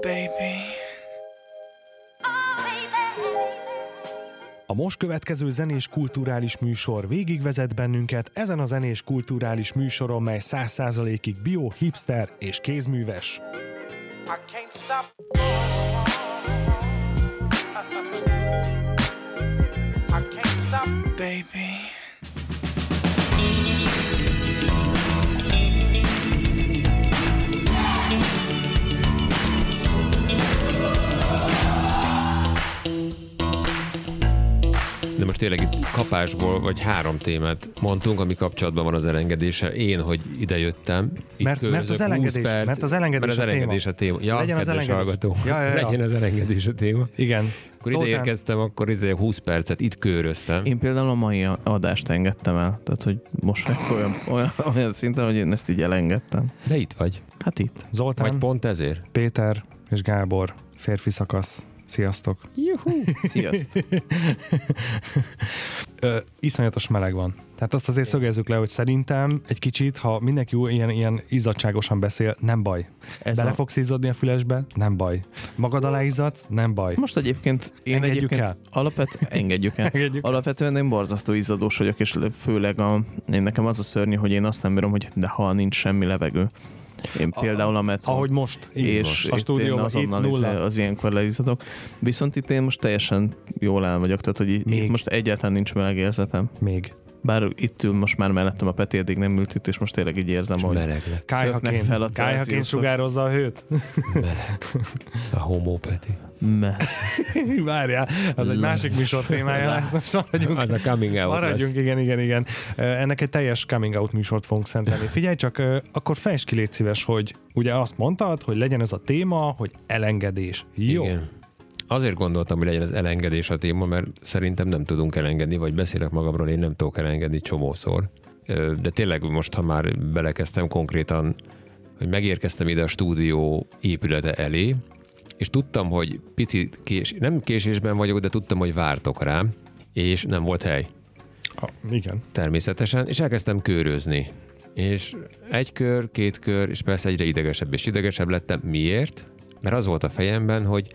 baby. A most következő zenés kulturális műsor végigvezet bennünket ezen a zenés kulturális műsoron, mely 100%-ig bio, hipster és kézműves. I can't stop. Baby. De most tényleg itt kapásból vagy három témát mondtunk, ami kapcsolatban van az elengedéssel. Én, hogy ide jöttem, itt Mert- mert az körözök 20 elengedés- perc, mert az elengedés mert az a téma. elengedés a téma. Ja, Legyen az elengedés. hallgató. Ja, ja, ja. Legyen az elengedés a téma. Igen. Akkor ide érkeztem, akkor izé 20 percet itt köröztem. Én például a mai adást engedtem el. Tehát, hogy most meg olyan, olyan, olyan szinten, hogy én ezt így elengedtem. De itt vagy. Hát itt. Zoltán, Vagy pont ezért. Péter és Gábor, férfi szakasz. Sziasztok. Juhu. Sziasztok. Ö, iszonyatos meleg van. Tehát azt azért szögezzük le, hogy szerintem egy kicsit, ha mindenki jó, ilyen, ilyen izzadságosan beszél, nem baj. Ez Bele a... fogsz izzadni a fülesbe? Nem baj. Magad alá izzadsz? Nem baj. Most egyébként én Engedjük egyébként el. alapvet, engedjük el. Engedjük. Alapvetően én borzasztó izzadós vagyok, és főleg a, én nekem az a szörnyű, hogy én azt nem bírom, hogy de ha nincs semmi levegő. Én például a metron. Ahogy most. Így és most. A itt stúdióban itt azonnal nulla. az, ilyenkor leizzadok. Viszont itt én most teljesen jól el vagyok, tehát hogy itt, Még. itt most egyáltalán nincs meleg érzetem. Még. Bár itt ül most már mellettem a Peti, eddig nem ült itt, és most tényleg így érzem, És hogy. Szöknek Kályhaként, fel a kályhaként Celsiusok. sugározza a hőt. Meleg. A homópeti. me. Várjál, az egy másik műsor témája lesz, most maradjunk. Az a coming out Maradjunk, lesz. igen, igen, igen. Ennek egy teljes coming out műsort fogunk szentelni. Figyelj csak, akkor fejtsd ki, légy szíves, hogy ugye azt mondtad, hogy legyen ez a téma, hogy elengedés. Jó. Igen. Azért gondoltam, hogy legyen az elengedés a téma, mert szerintem nem tudunk elengedni, vagy beszélek magamról, én nem tudok elengedni csomószor. De tényleg most, ha már belekezdtem konkrétan, hogy megérkeztem ide a stúdió épülete elé, és tudtam, hogy picit kés, nem késésben vagyok, de tudtam, hogy vártok rám, és nem volt hely Ah, igen. természetesen, és elkezdtem körözni. És egy kör, két kör, és persze egyre idegesebb és idegesebb lettem. Miért? Mert az volt a fejemben, hogy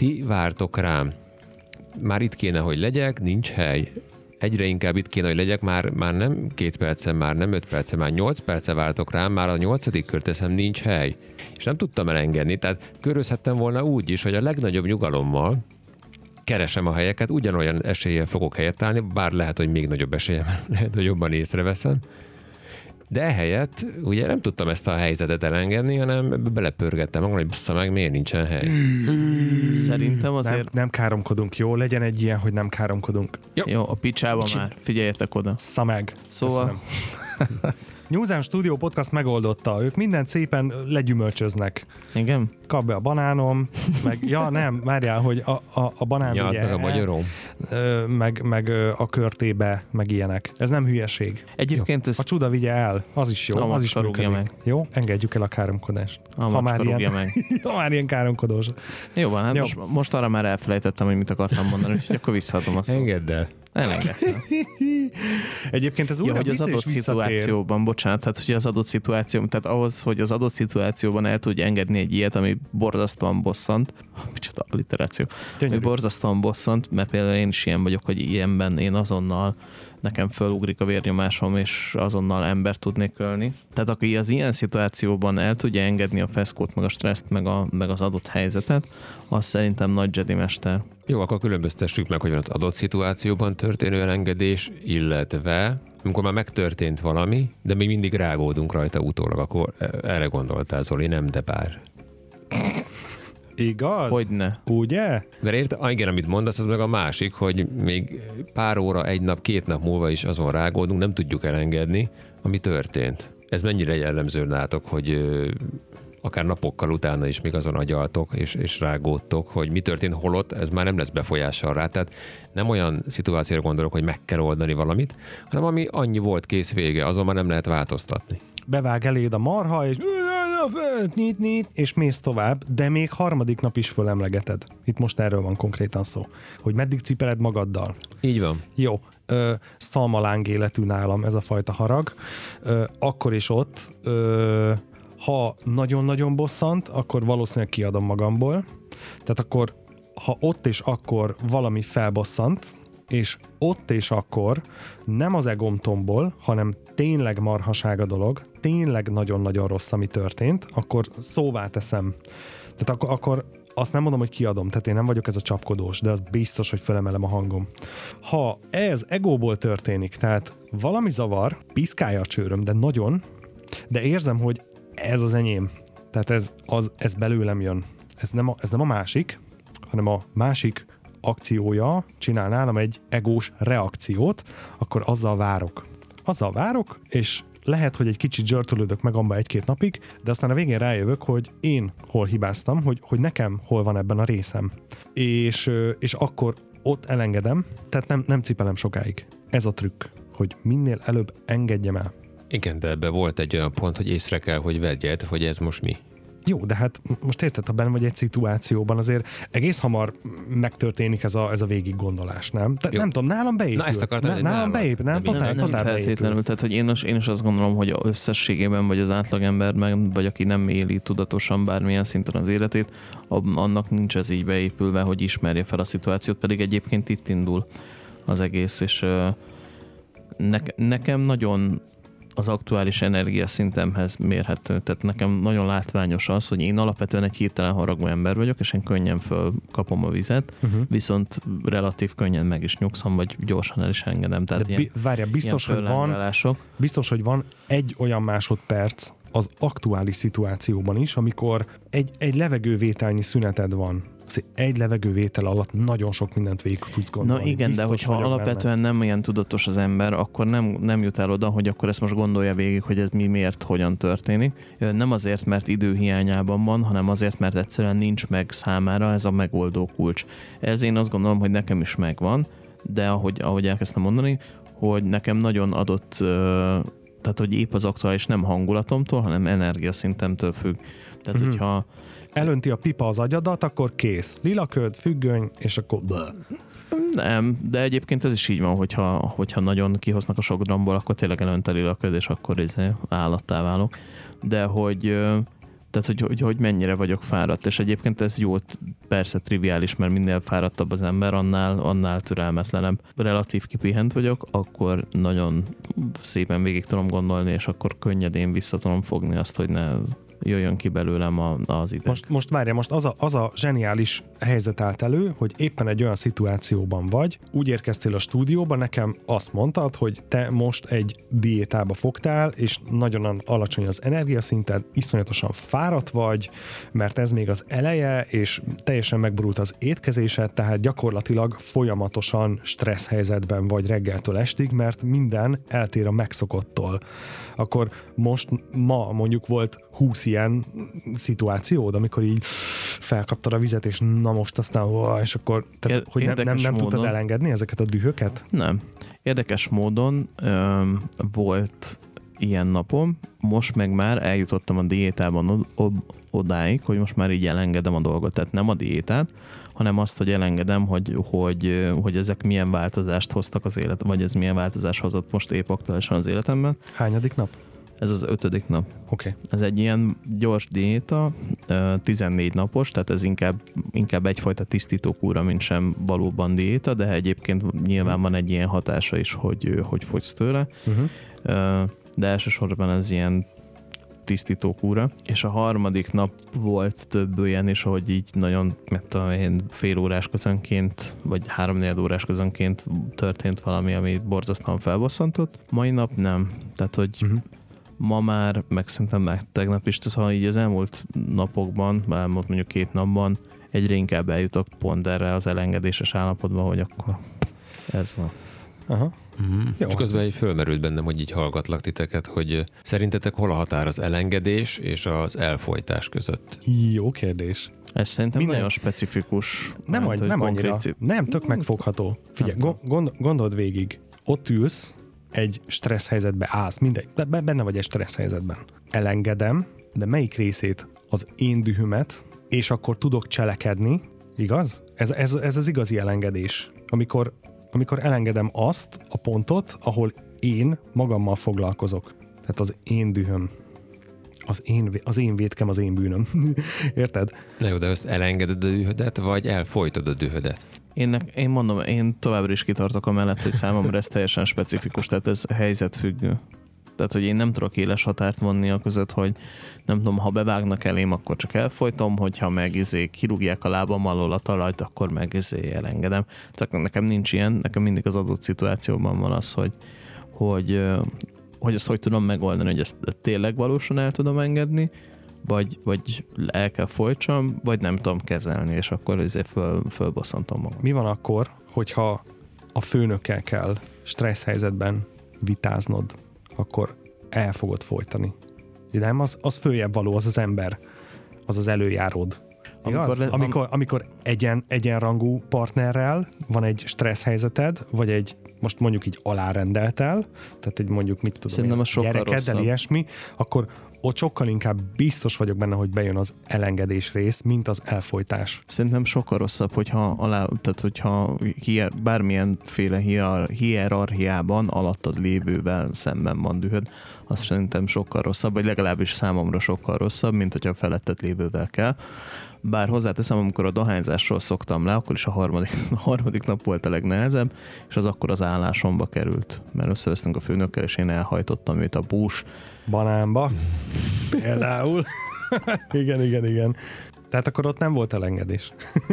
ti vártok rám. Már itt kéne, hogy legyek, nincs hely. Egyre inkább itt kéne, hogy legyek, már, már nem két percen, már nem öt percen, már nyolc perce vártok rám, már a nyolcadik kör teszem, nincs hely. És nem tudtam elengedni, tehát körözhettem volna úgy is, hogy a legnagyobb nyugalommal, keresem a helyeket, ugyanolyan eséllyel fogok helyet állni, bár lehet, hogy még nagyobb eséllyel, mert lehet, hogy jobban észreveszem. De ehelyett ugye nem tudtam ezt a helyzetet elengedni, hanem belepörgettem magam, hogy bassza meg, miért nincsen hely. Szerintem Nem, azért... nem káromkodunk, jó? Legyen egy ilyen, hogy nem káromkodunk. Jó, a picsába már. Figyeljetek oda. Szameg. Szóval- Newzen Studio Podcast megoldotta. Ők mindent szépen legyümölcsöznek. Igen? Kap be a banánom, meg, ja nem, várjál, hogy a, a, a banán Nyalt ugye, meg a magyarom. meg, meg a körtébe, meg ilyenek. Ez nem hülyeség. Egyébként ez A csuda vigye el, az is jó, A az is működik. Jó, engedjük el a káromkodást. a ha már ilyen- meg. Ha már ilyen káromkodós. Jó van, hát Jó. Most, most arra már elfelejtettem, hogy mit akartam mondani, úgyhogy akkor visszaadom a szót. Engedd el. Elengedtem. Egyébként ez Ja, újra hogy az adott szituációban, bocsánat, tehát hogy az adott szituáció, tehát ahhoz, hogy az adott szituációban el tudj engedni egy ilyet, ami borzasztóan bosszant, micsoda alliteráció, ami Gyönyörű. borzasztóan bosszant, mert például én is ilyen vagyok, hogy ilyenben én azonnal nekem fölugrik a vérnyomásom, és azonnal ember tudnék ölni. Tehát aki az ilyen szituációban el tudja engedni a feszkót, meg a stresszt, meg, a, meg az adott helyzetet, az szerintem nagy Jedi mester. Jó, akkor különböztessük meg, hogy az adott szituációban történő elengedés, illetve amikor már megtörtént valami, de még mindig rágódunk rajta utólag, akkor erre gondoltál, Zoli, nem, de bár. Igaz? Hogyne. Ugye? Mert érte, ah, igen, amit mondasz, az meg a másik, hogy még pár óra, egy nap, két nap múlva is azon rágódunk, nem tudjuk elengedni, ami történt. Ez mennyire jellemző nátok, hogy akár napokkal utána is még azon agyaltok és, és rágódtok, hogy mi történt holott, ez már nem lesz befolyással rá. Tehát nem olyan szituációra gondolok, hogy meg kell oldani valamit, hanem ami annyi volt kész vége, azon már nem lehet változtatni. Bevág eléd a marha, és nyit, nyit, és mész tovább, de még harmadik nap is fölemlegeted. Itt most erről van konkrétan szó. Hogy meddig cipeled magaddal. Így van. Jó, ö, szalmaláng életű nálam ez a fajta harag. Ö, akkor is ott, ö, Ha nagyon-nagyon bosszant, akkor valószínűleg kiadom magamból. Tehát akkor, ha ott és akkor valami felbosszant, és ott és akkor nem az egom tombol, hanem tényleg marhaság a dolog, tényleg nagyon-nagyon rossz, ami történt, akkor szóvá teszem. Tehát akkor, akkor azt nem mondom, hogy kiadom, tehát én nem vagyok ez a csapkodós, de az biztos, hogy felemelem a hangom. Ha ez egóból történik, tehát valami zavar, piszkálja a csőröm, de nagyon, de érzem, hogy ez az enyém. Tehát ez, az, ez belőlem jön. Ez nem, a, ez nem a másik, hanem a másik akciója csinál nálam egy egós reakciót, akkor azzal várok. Azzal várok, és lehet, hogy egy kicsit zsörtölődök meg abba egy-két napig, de aztán a végén rájövök, hogy én hol hibáztam, hogy, hogy nekem hol van ebben a részem. És, és akkor ott elengedem, tehát nem, nem cipelem sokáig. Ez a trükk, hogy minél előbb engedjem el. Igen, de ebbe volt egy olyan pont, hogy észre kell, hogy vegyed, hogy ez most mi. Jó, de hát most érted, ha benne vagy egy szituációban, azért egész hamar megtörténik ez a, ez a végig gondolás, nem? Te, nem tudom, nálam beépül. Na, ezt akartam, nálam nálad. beépül, nálam Nem, totál, nem, nem totál feltétlenül, beépül. tehát hogy én is, én is azt gondolom, hogy összességében, vagy az átlagemberben, vagy aki nem éli tudatosan bármilyen szinten az életét, annak nincs ez így beépülve, hogy ismerje fel a szituációt, pedig egyébként itt indul az egész, és ne, nekem nagyon az aktuális energiaszintemhez mérhető. Tehát nekem nagyon látványos az, hogy én alapvetően egy hirtelen haragú ember vagyok, és én könnyen fölkapom a vizet, Uh-huh. viszont relatív könnyen meg is nyugszom, vagy gyorsan el is engedem. Tehát De ilyen, bi- várjál, biztos, ilyen hogy van, biztos, hogy van egy olyan másodperc az aktuális szituációban is, amikor egy, egy levegővételnyi szüneted van. Egy levegővétel alatt nagyon sok mindent végig tudsz gondolni. Na igen, Biztos de hogyha vagyok benne. alapvetően nem ilyen tudatos az ember, akkor nem, nem jut el oda, hogy akkor ezt most gondolja végig, hogy ez mi miért, hogyan történik. Nem azért, mert időhiányában van, hanem azért, mert egyszerűen nincs meg számára ez a megoldó kulcs. Ez én azt gondolom, hogy nekem is megvan, de ahogy, ahogy elkezdtem mondani, hogy nekem nagyon adott, tehát hogy épp az aktuális nem hangulatomtól, hanem energiaszintemtől függ. Tehát, Mhm. hogyha Elönti a pipa az agyadat, akkor kész. Lila köd, függöny, és akkor... Bleh. Nem, de egyébként ez is így van, hogyha, hogyha nagyon kihoznak a sok drambból, akkor tényleg elönteli a köd, és akkor izé állattá válok. De hogy, tehát, hogy, hogy, hogy mennyire vagyok fáradt, és egyébként ez jó, persze triviális, mert minél fáradtabb az ember, annál, annál türelmetlenebb. Relatív kipihent vagyok, akkor nagyon szépen végig tudom gondolni, és akkor könnyedén vissza tudom fogni azt, hogy ne jöjjön ki belőlem a, az ideg. Most, most várja, most az a, az a zseniális helyzet állt elő, hogy éppen egy olyan szituációban vagy, úgy érkeztél a stúdióba, nekem azt mondtad, hogy te most egy diétába fogtál, és nagyon alacsony az energiaszinted, iszonyatosan fáradt vagy, mert ez még az eleje, és teljesen megborult az étkezésed, tehát gyakorlatilag folyamatosan stressz helyzetben vagy reggeltől estig, mert minden eltér a megszokottól. Akkor most ma mondjuk volt 20 ilyen szituációd, amikor így felkaptad a vizet, és na most aztán, ó, és akkor, tehát, hogy nem, nem, nem tudtad módon. elengedni ezeket a dühöket? Nem. Érdekes módon öm, volt ilyen napom, most meg már eljutottam a diétában od- od- odáig, hogy most már így elengedem a dolgot. Tehát nem a diétát, hanem azt, hogy elengedem, hogy, hogy, hogy ezek milyen változást hoztak az élet, vagy ez milyen változás hozott most épp aktuálisan az életemben. Hányadik nap? Ez az ötödik nap. Oké. Okay. Ez egy ilyen gyors diéta, ö, 14 napos, tehát ez inkább, inkább egyfajta tisztítókúra, mint sem valóban diéta, de egyébként nyilván van egy ilyen hatása is, hogy, hogy fogysz tőle. Uh-huh. De elsősorban ez ilyen tisztítókúra, és a harmadik nap volt több olyan is, hogy így nagyon, mert tudom én, fél órás közönként, vagy három órás közönként történt valami, ami borzasztóan felbosszantott. Mai nap nem. Tehát, hogy Uh-huh. ma már, meg szerintem meg tegnap is, szóval így az elmúlt napokban, elmúlt mondjuk két napban egyre inkább eljutok pont erre az elengedéses állapotba, hogy akkor ez van. Aha. Mm. Jó. És közben így fölmerült bennem, hogy így hallgatlak titeket, hogy szerintetek hol a határ az elengedés és az elfolytás között? Jó kérdés. Ez szerintem Minden- nagyon specifikus. Nem, vagy, nem annyira. konkrét cip- Nem, tök megfogható. Figyelj, Nem gond, gondold végig. Ott ülsz, egy stressz helyzetbe állsz, mindegy, de be- benne vagy egy stressz helyzetben. Elengedem, de melyik részét? Az én dühömet, és akkor tudok cselekedni, igaz? Ez, ez, ez az igazi elengedés. Amikor, amikor elengedem azt a pontot, ahol én magammal foglalkozok. Tehát az én dühöm. az én, az én vétkem, az én bűnöm. Érted? Na jó, de ezt elengeded a dühödet, vagy elfolytod a dühödet? Én, én mondom, én továbbra is kitartok amellett, hogy számomra ez teljesen specifikus, tehát ez helyzetfüggő. Tehát, hogy én nem tudok éles határt vonni a között, hogy nem tudom, ha bevágnak elém, akkor csak elfolytom, hogyha meg izé, kirúgják a lábam alól a talajt, akkor meg izé elengedem. Tehát nekem nincs ilyen, nekem mindig az adott szituációban van az, hogy, hogy, hogy ezt hogy tudom megoldani, hogy ezt tényleg valósan el tudom engedni, vagy, vagy el kell folytsam, vagy nem tudom kezelni, és akkor ezért föl, fölbosszantom magam. Mi van akkor, hogyha a főnökkel kell stressz helyzetben vitáznod, akkor el fogod folytani. Nem, az, az följebb való, az az ember, az az előjáród. Amikor, Amikor le- amikor, amikor egyen, egyenrangú partnerrel van egy stressz helyzeted, vagy egy most mondjuk így alárendeltel, tehát egy mondjuk mit tudom Szerintem én, gyerekeddel, rosszabb. ilyesmi, akkor ott sokkal inkább biztos vagyok benne, hogy bejön az elengedés rész, mint az elfolytás. Szerintem sokkal rosszabb, hogyha, alá, tehát hogyha hier, bármilyenféle hier, hierarchiában alattad lévővel szemben van dühöd, az szerintem sokkal rosszabb, vagy legalábbis számomra sokkal rosszabb, mint hogyha felettet lévővel kell. Bár hozzáteszem, amikor a dohányzásról szoktam le, akkor is a harmadik, a harmadik nap volt a legnehezebb, és az akkor az állásomba került, mert összevesztünk a főnökkel, és én elhajtottam őt a bús, Banánba, például. igen, igen, igen. Tehát akkor ott nem volt elengedés.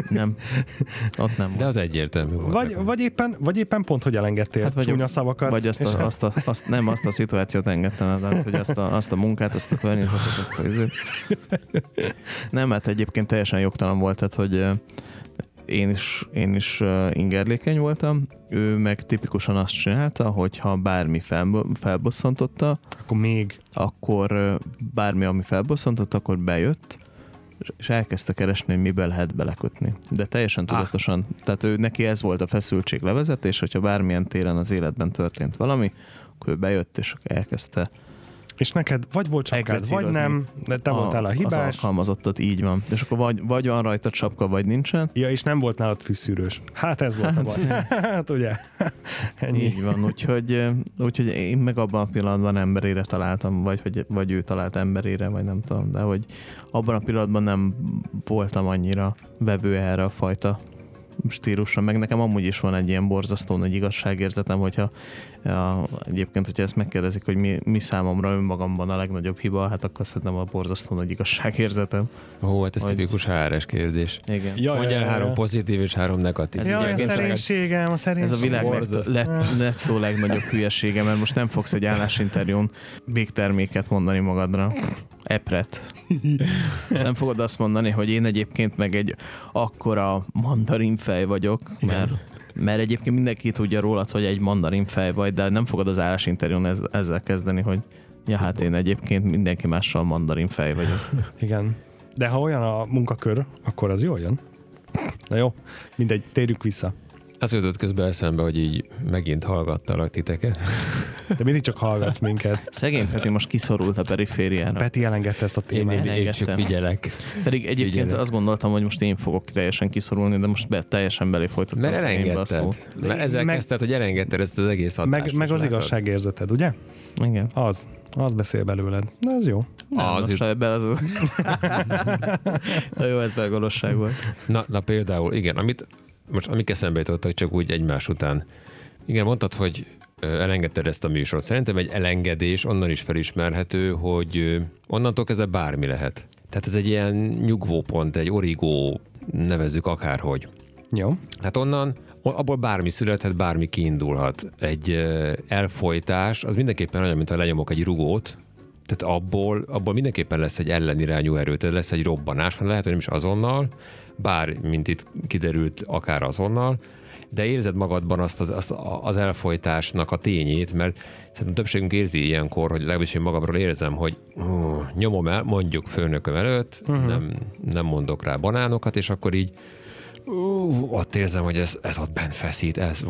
nem, ott nem De volt. az egyértelmű volt. Vagy, vagy, éppen, vagy éppen pont, hogy elengedtél hát vagy, csúnya szavakat. Vagy azt, a, azt, a, azt, nem azt a szituációt engedtem el, tehát, hogy azt a, azt a munkát, azt a környezetet, azt a izét. Nem, hát egyébként teljesen jogtalan volt, tehát, hogy én is, én is ingerlékeny voltam, ő meg tipikusan azt csinálta, hogy ha bármi fel, felbosszantotta, akkor még akkor bármi, ami felbosszantott, akkor bejött, és- elkezdte keresni, hogy mibe lehet belekötni. De teljesen tudatosan. Tehát ő, neki ez volt a feszültség levezetés, hogyha bármilyen téren az életben történt valami, akkor ő bejött, és elkezdte És neked vagy volt csapkád, vagy nem, de te voltál a Az hibás. alkalmazottat, így van. És akkor vagy, vagy van rajta csapka, vagy nincsen. Ja, és nem volt nálad fűszűrős. Hát ez volt a baj. Hát ugye. Ennyi. Így van, úgyhogy, úgyhogy én meg abban a pillanatban emberére találtam, vagy, vagy, vagy ő talált emberére, vagy nem tudom, de hogy abban a pillanatban nem voltam annyira vevő erre a fajta stílusra, meg nekem amúgy is van egy ilyen borzasztó nagy igazságérzetem, hogyha ja, egyébként, hogyha ezt megkérdezik, hogy mi, mi számomra önmagamban a legnagyobb hiba, hát akkor szerintem a borzasztó nagy igazságérzetem. Ó, hát ez Hogy- tipikus HRS kérdés. Igen. Ja, Mondj el ja, három ja. pozitív és három negatív. Ez Jaj, a szerénységem, a Ez szerénységem. a világ nettó, lett, nettó legnagyobb hülyesége, mert most nem fogsz egy állásinterjún végterméket mondani magadra. Epret. Nem fogod azt mondani, hogy én egyébként meg egy akkora mandarin fej vagyok, mert, mert egyébként mindenki tudja rólad, hogy egy mandarin fej vagy, de nem fogod az állásinterjún ez, ezzel kezdeni, hogy ja, hát én egyébként mindenki mással mandarin fej vagyok. Igen. De ha olyan a munkakör, akkor az jól jön. Na jó, mindegy, térjük vissza. Az jutott közben eszembe, hogy így megint hallgattalak titeket. De mindig csak hallgatsz minket. Szegény Peti most kiszorult a perifériára. Peti elengedte ezt a témát. én, én csak figyelek. Pedig egyébként Figyelek. azt gondoltam, hogy most én fogok teljesen kiszorulni, de most be, teljesen belé folytattam Mert elengedted. Mert ezzel Meg- kezdted, hogy elengedted ezt az egész adást. Meg, meg az látod? igazságérzeted, ugye? Igen. Az. Az beszél belőled. Na, ez jó. Nem, Az jut- ebben az... Na jó, ez megvalóság volt. Na, na például, igen, amit most amik eszembe jutottak, csak úgy egymás után. Igen, mondtad, hogy elengedted ezt a műsort. Szerintem egy elengedés onnan is felismerhető, hogy onnantól kezdve bármi lehet. Tehát ez egy ilyen nyugvópont, egy origó, nevezzük akárhogy. Jó. Tehát onnan, abból bármi születhet, bármi kiindulhat. Egy elfolytás, az mindenképpen olyan, mint ha lenyomok egy rugót, tehát abból, abból mindenképpen lesz egy ellenirányú erő, tehát lesz egy robbanás, hanem lehet, hogy nem is azonnal, bár, mint itt kiderült, akár azonnal, de érzed magadban azt az, azt az elfolytásnak a tényét, mert szerintem többségünk érzi ilyenkor, hogy legalábbis én magamról érzem, hogy uh, nyomom el, mondjuk főnököm előtt, uh-huh. nem, nem mondok rá banánokat, és akkor így uh, ott érzem, hogy ez, ez ott bent feszít, ez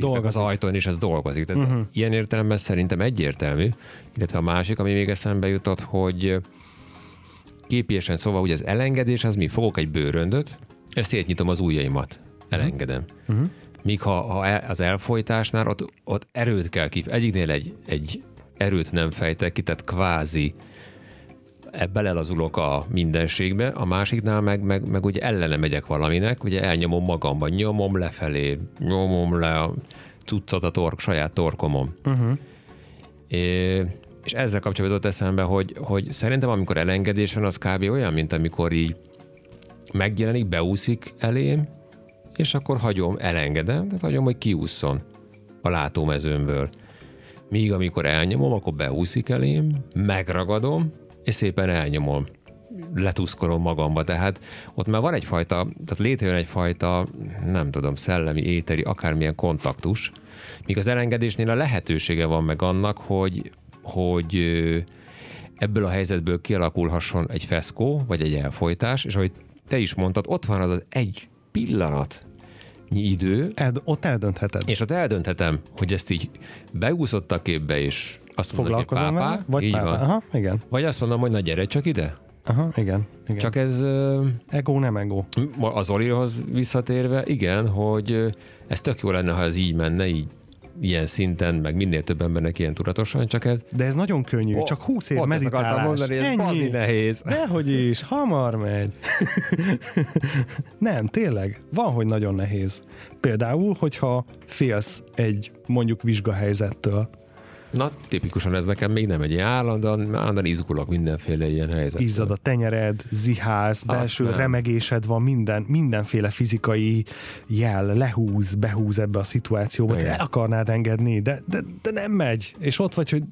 uh, az ajtón, és ez dolgozik. Tehát uh-huh. Ilyen értelemben szerintem egyértelmű, illetve a másik, ami még eszembe jutott, hogy képiesen szóval, hogy az elengedés, az mi? Fogok egy bőröndöt, és szétnyitom az ujjaimat. Elengedem. Uh-huh. Míg ha, ha el- az elfolytásnál ott, ott erőt kell ki. Egyiknél egy, egy erőt nem fejtek ki, tehát kvázi e- belelazulok a mindenségbe, a másiknál meg, meg, meg ugye ellene megyek valaminek, ugye elnyomom magamban, nyomom lefelé, nyomom le a cuccot a tork, saját torkomon. Uh-huh. É, és ezzel kapcsolatban jutott eszembe, hogy, hogy szerintem amikor elengedés van, az kb. olyan, mint amikor így megjelenik, beúszik elém, és akkor hagyom, elengedem, tehát hagyom, hogy kiússzon a látómezőmből. Míg amikor elnyomom, akkor beúszik elém, megragadom, és szépen elnyomom letuszkolom magamba, tehát ott már van egyfajta, tehát létrejön egyfajta, nem tudom, szellemi, éteri, akármilyen kontaktus, míg az elengedésnél a lehetősége van meg annak, hogy, hogy ebből a helyzetből kialakulhasson egy feszkó, vagy egy elfolytás, és ahogy te is mondtad, ott van az az egy pillanat idő, El, ott eldöntheted. és ott eldönthetem, hogy ezt így beúszott a képbe, és azt mondom, hogy Foglalkozom pápá? Vagy így pápá? van. Aha, igen. Vagy azt mondom, hogy na gyere csak ide. Aha, igen. igen. Csak ez Ego nem ego. az Olihoz visszatérve, igen, hogy ez tök jó lenne, ha ez így menne, így ilyen szinten, meg minél több embernek ilyen tudatosan, csak ez De ez nagyon könnyű, csak 20 év meditálás. mondani, ez Ennyi. nehéz. Dehogy is, hamar megy. nem, tényleg, van, hogy nagyon nehéz. Például, hogyha félsz egy mondjuk vizsgahelyzettől, Na, tipikusan ez nekem még nem egy ilyen állandóan, állandóan izgulok mindenféle ilyen helyzet. izzad a tenyered, ziház, belső remegésed van, minden, mindenféle fizikai jel lehúz, behúz ebbe a szituációba, Igen. el akarnád engedni, de, de, de nem megy. És ott vagy, hogy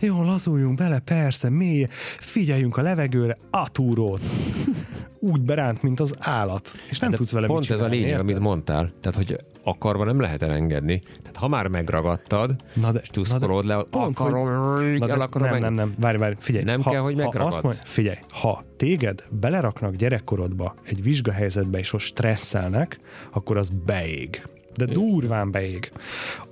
jó, lazuljunk bele, persze, mély, figyeljünk a levegőre, a túrót. Úgy beránt, mint az állat. És nem De tudsz vele Pont mit ez a lényeg, érted? amit mondtál. Tehát, hogy akarva nem lehet elengedni. Tehát, ha már megragadtad, Na de- és tuszkolod le, pont, hogy- akarom, Na de el akarom nem, nem, nem, várj, várj, figyelj. Nem kell, hogy ha megragad. azt mond, figyelj, ha téged beleraknak gyerekkorodba egy vizsgahelyzetbe, és ott stresszelnek, akkor az beég. De durván beég.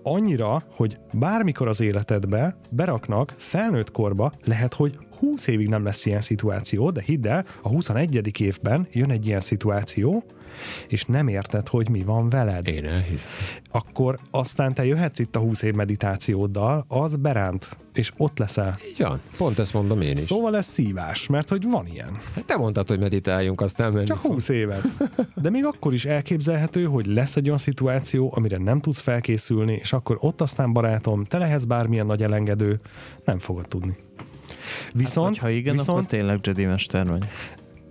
Annyira, hogy bármikor az életedbe beraknak felnőtt korba, lehet, hogy 20 évig nem lesz ilyen szituáció, de hidd el, a 21. évben jön egy ilyen szituáció, és nem érted, hogy mi van veled Én elhiszem. akkor aztán te jöhetsz itt a 20 év meditációddal, az beránt, és ott leszel. Így van. Pont ezt mondom én is. Szóval ez szívás, mert hogy van ilyen. Hát te mondtad, hogy meditáljunk, azt nem menni. Csak 20 évet. De még akkor is elképzelhető, hogy lesz egy olyan szituáció, amire nem tudsz felkészülni, és akkor ott aztán barátom, te lehetsz bármilyen nagy elengedő, nem fogod tudni. Viszont, Ha igen, viszont akkor tényleg Jedi mester vagy.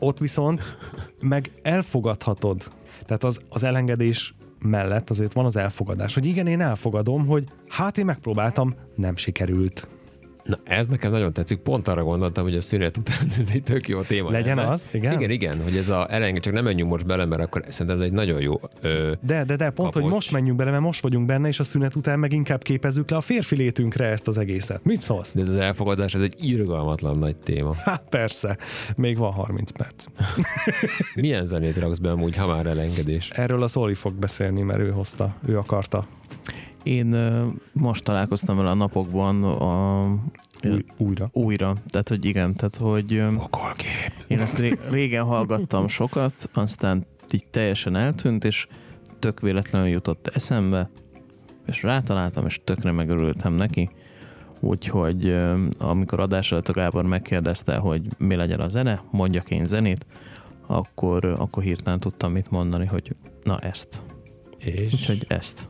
Ott viszont meg elfogadhatod. Tehát az, az elengedés mellett azért van az elfogadás, hogy igen, én elfogadom, hogy hát én megpróbáltam, nem sikerült. Na, ez nekem nagyon tetszik. Pont arra gondoltam, hogy a szünet után ez egy tök jó téma. Legyen lenne. az, igen? Igen, igen, hogy ez a elenge, csak nem menjünk most bele, mert akkor szerintem ez egy nagyon jó. Ö, De, de, de, pont, Kapocs. hogy most menjünk bele, mert most vagyunk benne, és a szünet után meg inkább képezzük le a férfi létünkre ezt az egészet. Mit szólsz? de ez az elfogadás, ez egy irgalmatlan nagy téma. Hát persze, még van 30 perc. Milyen zenét raksz be amúgy, ha már elengedés? Erről a Zoli fog beszélni, mert ő hozta, ő akarta Én most találkoztam vele a napokban a, új, újra. újra. Tehát, hogy igen, tehát, hogy Okolgép. én ezt ré- régen hallgattam sokat, aztán így teljesen eltűnt, és tök véletlenül jutott eszembe, és rátaláltam, és tökre megörültem neki. Úgyhogy amikor adás előtt a Gábor megkérdezte, hogy mi legyen a zene, mondjak én zenét, akkor, akkor hirtelen tudtam mit mondani, hogy na ezt. És? Úgyhogy ezt.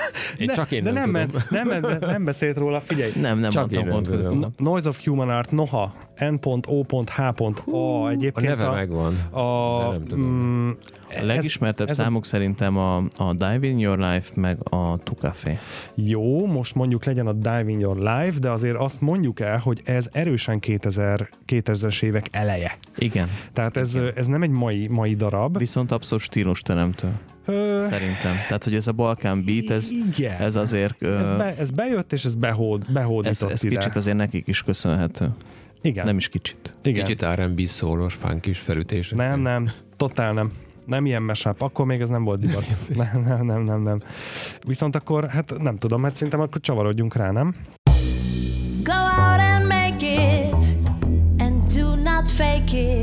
Én csak én de nem, nem, tudom. ment, nem, nem beszélt róla, figyelj. Nem, nem Csak mondtam én nem konkrétan. tudom. Noise of Human Art, noha, n.o.h.a A egyébként neve megvan. a, de nem tudom. mm, A legismertebb ez a- számok szerintem a, a Dive in Your Life, meg a Tu Café. Jó, most mondjuk legyen a Dive in Your Life, de azért azt mondjuk el, hogy ez erősen 2000, 2000-es évek eleje. Igen. Tehát ez, ez nem egy mai, mai darab. Viszont abszolút stílusteremtő, Ö, szerintem. Tehát, hogy ez a Balkán beat, ez, igen. ez azért... ez, be, ez bejött, és ez behód, ez, behódított ez ide. kicsit azért nekik is köszönhető. Igen. Nem is kicsit. igen. Kicsit R&B szólós, funkis felütések. Nem, nem, totál nem. Nem ilyen mesáp, akkor még ez nem volt divat. nem, nem, nem, nem, nem. Viszont akkor, hát nem tudom, hát szerintem akkor csavarodjunk rá, nem? Go out and make it, and do not fake it.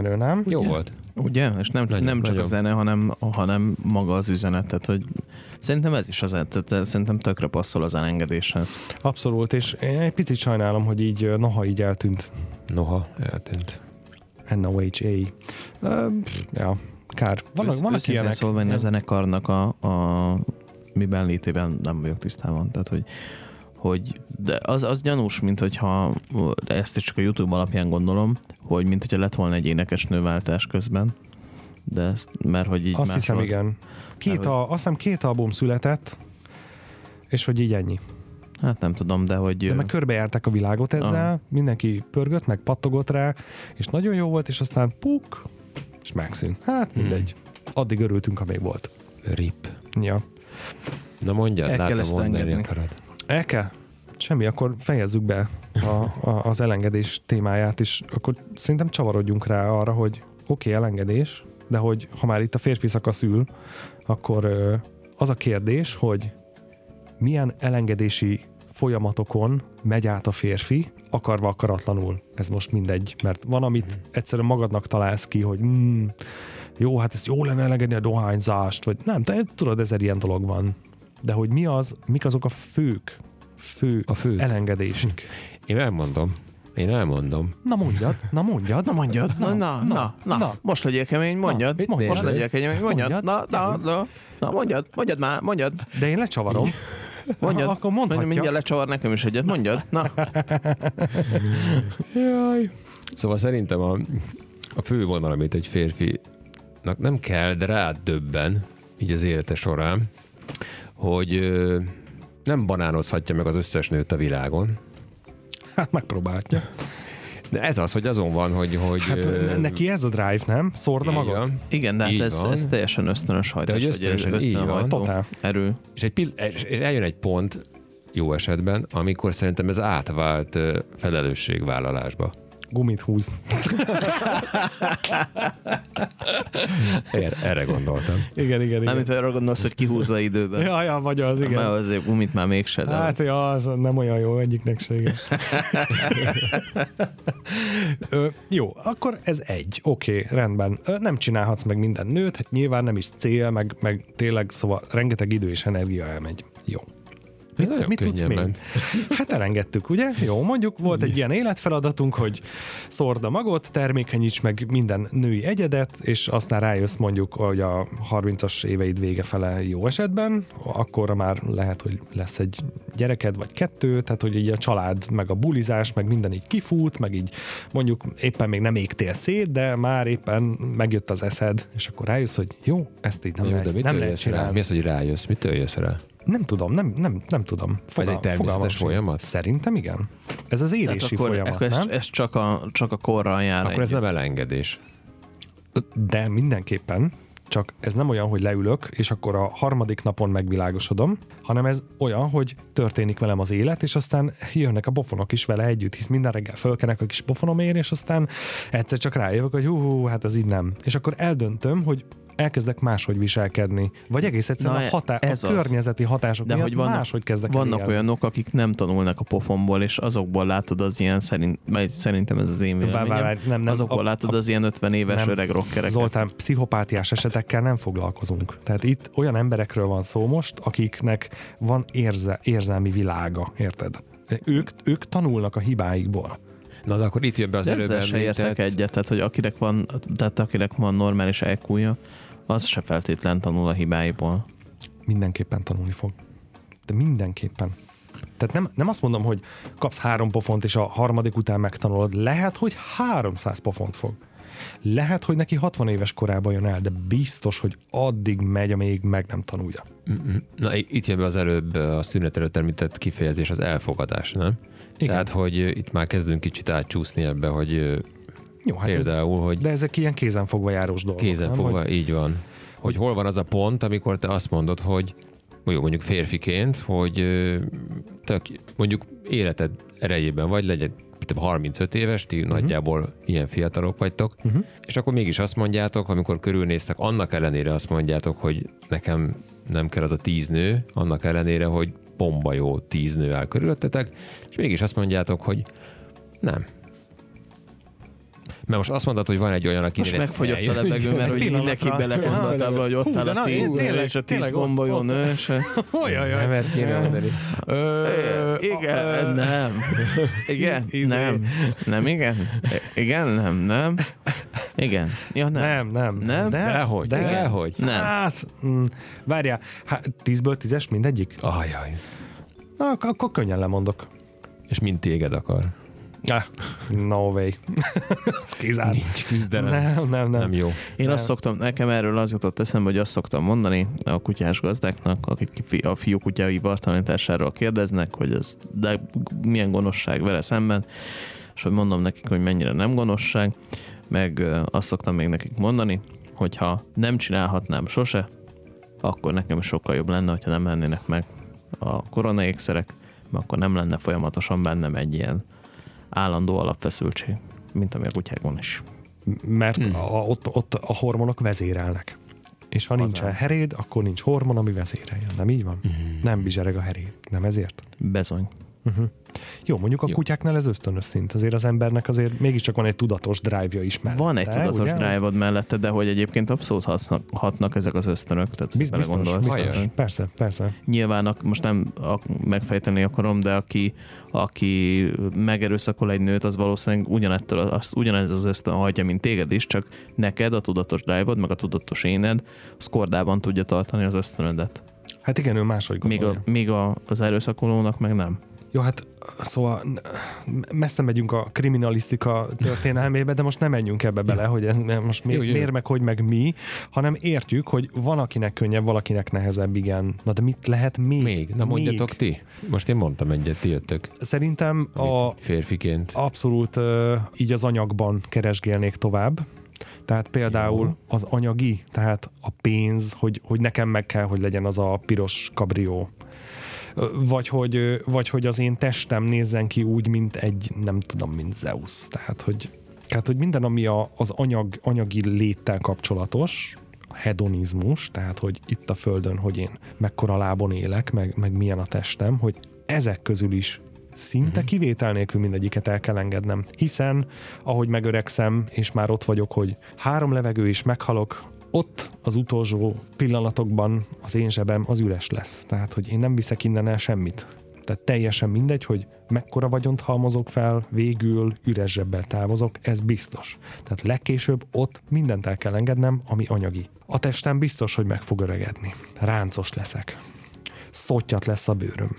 Menő, nem? Jó volt. Ugye? És nem, Nagyon, nem csak nagyon. a zene, hanem, hanem maga az üzenet. Tehát, hogy szerintem ez is az, tehát szerintem tökre passzol az elengedéshez. Abszolút, és én egy picit sajnálom, hogy így, ö, noha így eltűnt Noha, eltűnt. NOHA. Ö, pff, ja, kár. Vannak, Ősz- vannak ilyenek. Szólva, én a zenekarnak a, a miben létében nem vagyok tisztában. Tehát, hogy, hogy de az, az gyanús, mint hogyha, de ezt is csak a YouTube alapján gondolom, hogy mint hogyha lett volna egy énekes nőváltás közben. De ezt, mert hogy így Azt hiszem, másolt- igen. Két, Mert a, azt hiszem két album született, és hogy így ennyi. Hát nem tudom, de hogy... De meg körbejárták a világot ezzel, mindenki pörgött, meg pattogott rá, és nagyon jó volt, és aztán puk, és megszűnt. Hát mindegy. Addig örültünk, amíg volt. Rip. Ja. Na mondjad, El kell látom ezt mondani engedni. akarod. El kell? Semmi, akkor fejezzük be a, a, az elengedés témáját, és akkor szerintem csavarodjunk rá arra, hogy oké, okay, elengedés, de hogy ha már itt a férfi szakasz ül, akkor az a kérdés, hogy milyen elengedési folyamatokon megy át a férfi, akarva akaratlanul. Ez most mindegy, mert van, amit egyszerűen magadnak találsz ki, hogy mm, jó, hát ezt jó lenne elengedni a dohányzást, vagy nem, te tudod, ezer ilyen dolog van. De hogy mi az, mik azok a fők, fő, A fők. elengedésik. Én elmondom. Én elmondom. Na mondjad, na mondjad. Na mondjad, na, na, na, na, na. most legyél kemény, mondjad, mit most legyél kemény, mondjad, Mondjad. na, na, na, na, mondjad, mondjad már, mondjad, De én lecsavarom. mondjad, Ha, akkor mondhatja. mindjárt lecsavar nekem is egyet, mondjad, na, Jaj. Szóval szerintem a, a fő vonal, amit egy férfinak nem kell, de rádöbben, így az élete során, hogy nem banánozhatja meg az összes nőt a világon. Hát megpróbálja. De ez az, hogy azon van, hogy... hogy Hát ö, ne- neki ez a drive, nem? Szórda magad? van. igen, de hát Így ez, van. ez teljesen ösztönös hajtás, hogy vagy ösztönösen, így van. ösztönhajtó Totál. erő. És, egy pill- és eljön egy pont, jó esetben, amikor szerintem ez átvált felelősségvállalásba. Gumit húz. Er, erre gondoltam. Igen, igen, igen. Nem, mint arra gondolsz, hogy kihúzza időben. Ja, ja, vagy az, Mert igen. azért gumit már mégse, de Hát, ja, az nem olyan jó egyiknek se, igen. Ö, jó, akkor ez egy. Oké, okay, rendben. Ö, nem csinálhatsz meg minden nőt, hát nyilván nem is cél, meg, meg tényleg, szóval rengeteg idő és energia elmegy. Jó. Nagyon Mit tudsz még? ment. Hát elengedtük, ugye? Jó, mondjuk volt egy ilyen életfeladatunk, hogy szórd a magot, termékenyíts meg minden női egyedet, és aztán rájössz mondjuk, hogy a 30-as éveid vége fele jó esetben, akkor már lehet, hogy lesz egy gyereked, vagy kettő, tehát hogy így a család, meg a bulizás, meg minden így kifut, meg így mondjuk éppen még nem égtél szét, de már éppen megjött az eszed, és akkor rájössz, hogy jó, ezt így nem Jó, lehet, de nem mitől lehet jössz rá? csinálni. Mi az, hogy rájössz? Mitől jössz rá? Nem tudom, nem, nem, nem tudom. egy természetes fogalmam sincs. folyamat? Szerintem igen. Ez az Tehát érési akkor, folyamat, akkor ez, nem? ez csak, a, csak a korral jár Akkor ez együtt. nem elengedés. De mindenképpen, csak ez nem olyan, hogy leülök, és akkor a harmadik napon megvilágosodom, hanem ez olyan, hogy történik velem az élet, és aztán jönnek a pofonok is vele együtt, hisz minden reggel fölkenek a kis pofonomért, és aztán egyszer csak rájövök, hogy hú, hú, hát ez így nem. És akkor eldöntöm, hogy elkezdek máshogy viselkedni. Vagy egész egyszerűen Na, a, hatá- ez a az. környezeti hatások De miatt hogy vannak, máshogy kezdek el vannak élni. olyanok, akik nem tanulnak a pofonból, és azokból látod az ilyen, szerint, mert szerintem ez az én véleményem, vár, vár, nem, nem, azokból a- látod a- az ilyen 50 éves nem. öreg rockereket. Zoltán, pszichopátiás esetekkel nem foglalkozunk. Tehát itt olyan emberekről van szó most, akiknek van érze, érzelmi világa, érted? Ők, ők tanulnak a hibáikból. Na, de akkor itt jön be az De előbb se értek egyet, tehát hogy akinek van, tehát akinek van normális iq az se feltétlen tanul a hibáiból. Mindenképpen tanulni fog. De mindenképpen. Tehát nem, nem azt mondom, hogy kapsz három pofont, és a harmadik után megtanulod. Lehet, hogy 300 pofont fog. Lehet, hogy neki 60 éves korában jön el, de biztos, hogy addig megy, amíg meg nem tanulja. Mm-mm. Na, itt jön be az előbb a szünet előtt említett kifejezés, az elfogadás, nem? Igen. Tehát, hogy itt már kezdünk kicsit átcsúszni ebbe, hogy Jó, hát ez, például, hogy de ezek ilyen kézenfogva járós dolgok. kézen nem? Hogy így van. Hogy hol van az a pont, amikor te azt mondod, hogy jó, mondjuk férfiként, hogy tök, mondjuk életed erejében vagy, legyen te 35 éves, ti uh-huh. nagyjából ilyen fiatalok vagytok, uh-huh. és akkor mégis azt mondjátok, amikor körülnéztek, annak ellenére azt mondjátok, hogy nekem nem kell az a tíz nő, annak ellenére, hogy bomba jó tíz nő áll körülöttetek, és mégis azt mondjátok, hogy nem. Mert most azt mondod, hogy van egy olyan, aki Most megfogyott a levegő, mert hogy mindenki belegondoltál, abba, hogy ott áll de a tíz tényleg- és a tíz ott- nő, és... Ojajaj. Nemet kéne mondani. Igen, nem. Igen, nem. Nem, igen? Igen, nem, nem. Igen. Ja, nem. Nem, nem. Nem? De, Dehogy, de, dehogy. Nem. Hát, mm, várjál, hát tízből tízes mindegyik? Ajaj. Na, ak- akkor könnyen lemondok. És mind téged akar. Ah, no way. Ez kizárt. Nincs küzdelem. Nem, nem, nem. Nem jó. Én Nem. azt szoktam, nekem erről az jutott eszembe, hogy azt szoktam mondani a kutyás gazdáknak, akik a fiú kutyái vartalanításáról kérdeznek, hogy ez de milyen gonoszság vele szemben, és hogy mondom nekik, hogy mennyire nem gonoszság, meg azt szoktam még nekik mondani, hogyha nem csinálhatnám sose, akkor nekem is sokkal jobb lenne, hogyha nem lennének meg a koronaékszerek, mert akkor nem lenne folyamatosan bennem egy ilyen állandó alapfeszültség, mint ami a kutyákon is. Mert Hmm. a, ott, ott a hormonok vezérelnek. És ha nincsen heréd, akkor nincs hormon, ami vezéreljen. Nem így van? Hmm. Nem bizsereg a heréd. Nem ezért? Bezony. Uh-huh. Jó, mondjuk a Jó. kutyáknál ez ösztönös szint. Azért az embernek azért mégiscsak van egy tudatos drive-ja is mellette. Van egy tudatos ugye? drive mellette, de hogy egyébként abszolút hatnak, hatnak ezek az ösztönök, tehát Biz- Biz, biztos, biztos. Persze, persze. Nyilván a, most nem a, megfejteni akarom, de aki, aki megerőszakol egy nőt, az valószínűleg ugyanettől, azt, ugyanez az ösztön hagyja, mint téged is, csak neked a tudatos drive meg a tudatos éned, az kordában tudja tartani az ösztönödet. Hát igen, ő máshogy gondolja. a, míg a, az erőszakolónak meg nem. Jó, hát szóval messze megyünk a kriminalisztika történelmébe, de most nem menjünk ebbe bele, hogy ez most mi, Jó, jó. miért meg, hogy meg mi, hanem értjük, hogy van akinek könnyebb, valakinek nehezebb, igen. Na de mit lehet még? Még. Na mondjatok ti. Most én mondtam egyet, ti jöttök. Szerintem a, Férfiként. abszolút így az anyagban keresgélnék tovább. Tehát például Jó. az anyagi, tehát a pénz, hogy, hogy nekem meg kell, hogy legyen az a piros kabrió. Vagy hogy, vagy hogy az én testem nézzen ki úgy, mint egy, nem tudom, mint Zeus. Tehát, hogy, tehát, hogy minden, ami a, az anyag, anyagi léttel kapcsolatos, hedonizmus, tehát, hogy itt a földön, hogy én mekkora lábon élek, meg, meg milyen a testem, hogy ezek közül is szinte kivétel nélkül mindegyiket el kell engednem. Hiszen, ahogy megöregszem, és már ott vagyok, hogy három levegő is meghalok, ott az utolsó pillanatokban az én zsebem az üres lesz. Tehát, hogy én nem viszek innen el semmit. Tehát teljesen mindegy, hogy mekkora vagyont halmozok fel, végül üres zsebbel távozok, ez biztos. Tehát legkésőbb ott mindent el kell engednem, ami anyagi. A testem biztos, hogy meg fog öregedni. Ráncos leszek. Szottyat lesz a bőröm.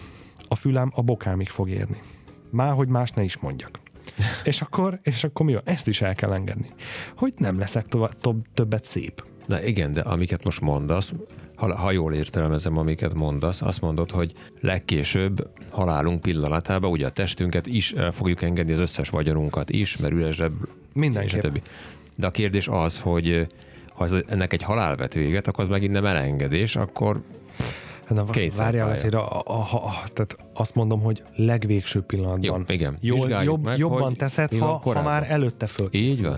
A fülem a bokámig fog érni. Már, hogy más ne is mondjak. És akkor, és akkor mi van? Ezt is el kell engedni. Hogy nem leszek tovább, több, többet szép. Na igen, de amiket most mondasz, ha, ha jól értelmezem, amiket mondasz, azt mondod, hogy legkésőbb halálunk pillanatában ugye a testünket is el fogjuk engedni, az összes vagyonunkat is, mert és a Mindenképp. többi. De a kérdés az, hogy ha ez, ennek egy halál vet véget, akkor az megint nem elengedés, akkor Na, várjál azért, a, a, a, a, tehát azt mondom, hogy legvégső pillanatban. Jó, igen. Jól, jobb, meg, jobban teszed, ha, ha már előtte föl. így van.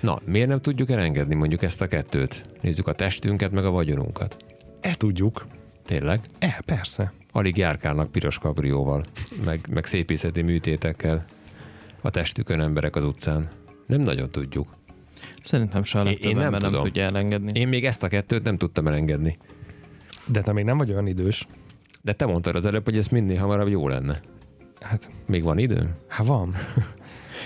Na, miért nem tudjuk elengedni mondjuk ezt a kettőt? Nézzük a testünket, meg a vagyonunkat. E tudjuk. Tényleg? E, persze. Alig járkálnak piros kabrióval, meg, meg szépészeti műtétekkel a testükön emberek az utcán. Nem nagyon tudjuk. Szerintem se a Én- legtöbb én nem ember nem tudom. tudja elengedni. Én még ezt a kettőt nem tudtam elengedni. De te még nem vagy olyan idős. De te mondtad az előbb, hogy ez minél hamarabb jó lenne. Hát, Még van időm? hát van.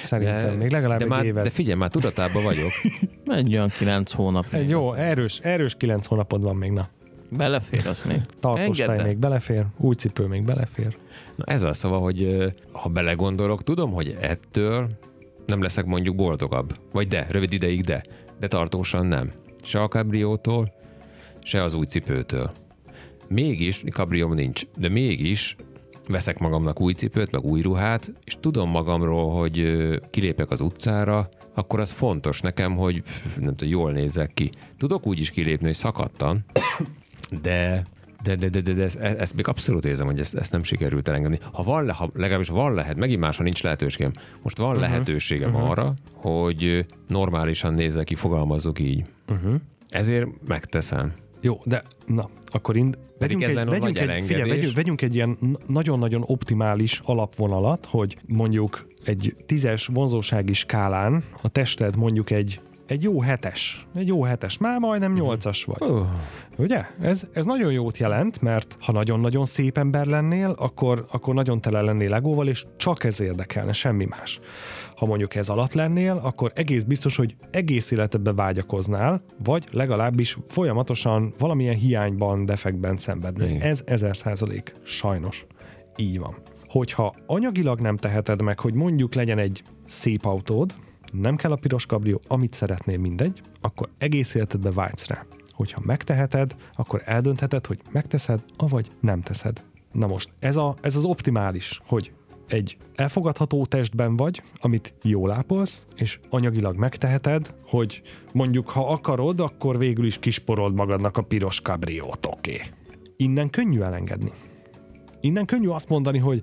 Szerintem De- még legalább de egy már, évet. De figyelj, már tudatában vagyok. Egy olyan kilenc hónap. Egy jó, erős, erős kilenc hónapod van még, na. Belefér az még. El. még belefér, új cipő még belefér. Na ez az szava, hogy ha belegondolok, tudom, hogy ettől nem leszek mondjuk boldogabb. Vagy de, rövid ideig de. De tartósan nem. Se a kabriótól, se az új cipőtől. Mégis, kabrióm nincs, de mégis veszek magamnak új cipőt, meg új ruhát, és tudom magamról, hogy kilépek az utcára, akkor az fontos nekem, hogy nem tudom, jól nézek ki. Tudok úgy is kilépni, hogy szakadtan, de De, de, de, de, de ezt, ezt, még abszolút érzem, hogy ezt, ezt nem sikerült elengedni. Ha van, le- ha legalábbis van lehet, megint máshol nincs lehetőségem. Most van uh-huh. lehetőségem uh-huh. arra, hogy normálisan nézze ki, fogalmazzuk így. Uh-huh. Ezért megteszem. Jó, de na, akkor ind, vegyünk, egy, vegyünk, egy, figyelj, vegyünk, vegyünk egy ilyen nagyon-nagyon optimális alapvonalat, hogy mondjuk egy tízes vonzósági skálán a tested mondjuk egy egy jó hetes, egy jó hetes, már majdnem nyolcas vagy. Uh, Ugye? Ez, ez nagyon jót jelent, mert ha nagyon-nagyon szép ember lennél, akkor, akkor nagyon tele lennél legóval, és csak ez érdekelne, semmi más. Ha mondjuk ez alatt lennél, akkor egész biztos, hogy egész életedben vágyakoznál, vagy legalábbis folyamatosan valamilyen hiányban, defektben szenvednél. Igen. Ez ezer százalék. Sajnos. Így van. Hogyha anyagilag nem teheted meg, hogy mondjuk legyen egy szép autód, nem kell a piros kabrió, amit szeretnél, mindegy, akkor egész életedben vágysz rá. Hogyha megteheted, akkor eldöntheted, hogy megteszed, avagy nem teszed. Na most, ez, a, ez az optimális, hogy egy elfogadható testben vagy, amit jól ápolsz, és anyagilag megteheted, hogy mondjuk, ha akarod, akkor végül is kisporod magadnak a piros kabriót, oké. Okay. Innen könnyű elengedni. Innen könnyű azt mondani, hogy